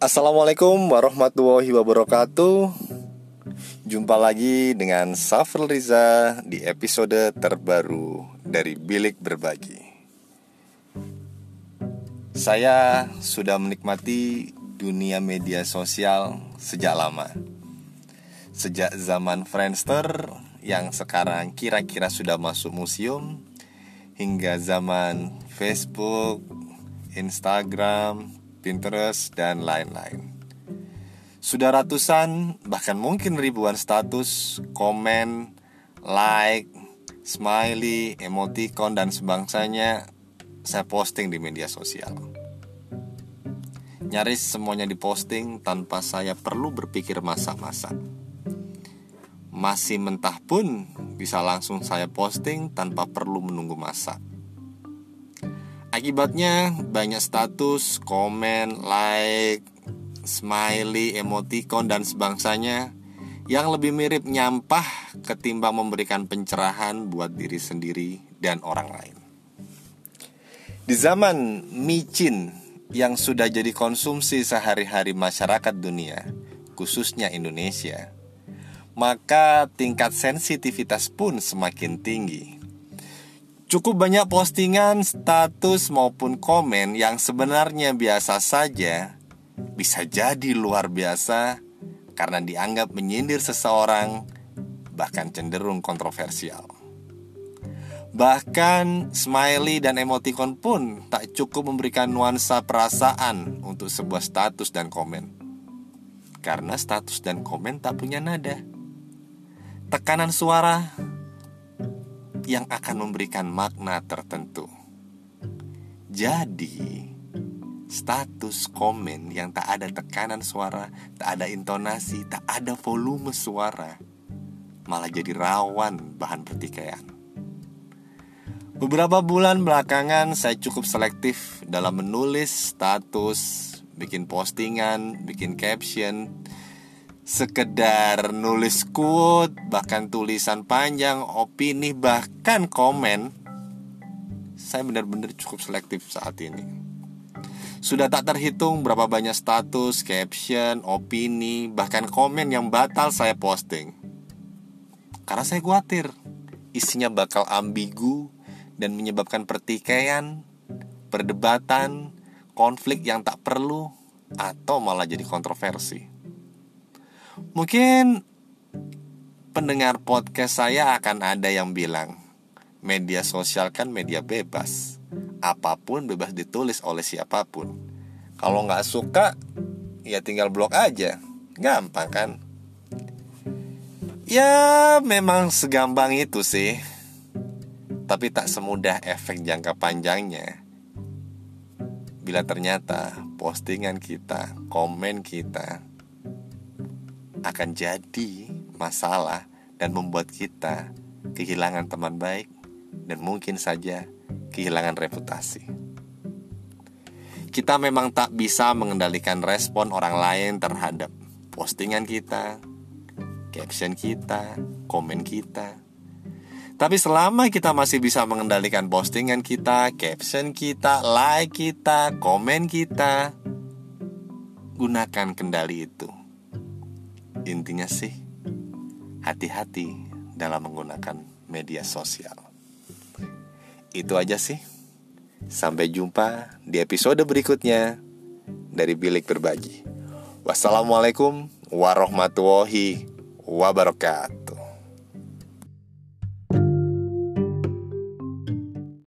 Assalamualaikum warahmatullahi wabarakatuh. Jumpa lagi dengan Safrul Riza di episode terbaru dari Bilik Berbagi. Saya sudah menikmati dunia media sosial sejak lama. Sejak zaman Friendster yang sekarang kira-kira sudah masuk museum Hingga zaman Facebook, Instagram, Pinterest, dan lain-lain. Sudah ratusan, bahkan mungkin ribuan status, komen, like, smiley, emoticon, dan sebangsanya saya posting di media sosial. Nyaris semuanya diposting tanpa saya perlu berpikir masa-masa. Masih mentah pun bisa langsung saya posting tanpa perlu menunggu masak. Akibatnya banyak status, komen, like, smiley, emoticon dan sebangsanya yang lebih mirip nyampah ketimbang memberikan pencerahan buat diri sendiri dan orang lain. Di zaman micin yang sudah jadi konsumsi sehari-hari masyarakat dunia, khususnya Indonesia, maka tingkat sensitivitas pun semakin tinggi Cukup banyak postingan, status maupun komen yang sebenarnya biasa saja bisa jadi luar biasa karena dianggap menyindir seseorang bahkan cenderung kontroversial. Bahkan smiley dan emoticon pun tak cukup memberikan nuansa perasaan untuk sebuah status dan komen. Karena status dan komen tak punya nada. Tekanan suara yang akan memberikan makna tertentu. Jadi, status komen yang tak ada tekanan suara, tak ada intonasi, tak ada volume suara, malah jadi rawan bahan pertikaian. Beberapa bulan belakangan saya cukup selektif dalam menulis status, bikin postingan, bikin caption, sekedar nulis quote, bahkan tulisan panjang, opini, bahkan komen, saya benar-benar cukup selektif saat ini. Sudah tak terhitung berapa banyak status, caption, opini, bahkan komen yang batal saya posting. Karena saya khawatir isinya bakal ambigu dan menyebabkan pertikaian, perdebatan, konflik yang tak perlu, atau malah jadi kontroversi. Mungkin pendengar podcast saya akan ada yang bilang media sosial kan media bebas. Apa pun bebas ditulis oleh siapa pun. Kalau nggak suka, ya tinggal blok aja. Gampang kan? Ya memang segampang itu sih. Tapi tak semudah efek jangka panjangnya. Bila ternyata postingan kita, komen kita akan jadi masalah dan membuat kita kehilangan teman baik dan mungkin saja kehilangan reputasi. Kita memang tak bisa mengendalikan respon orang lain terhadap postingan kita, caption kita, komen kita. Tapi selama kita masih bisa mengendalikan postingan kita, caption kita, like kita, komen kita, gunakan kendali itu Intinya sih, hati-hati dalam menggunakan media sosial. Itu aja sih. Sampai jumpa di episode berikutnya dari Bilik Berbagi. Wassalamualaikum warahmatullahi wabarakatuh.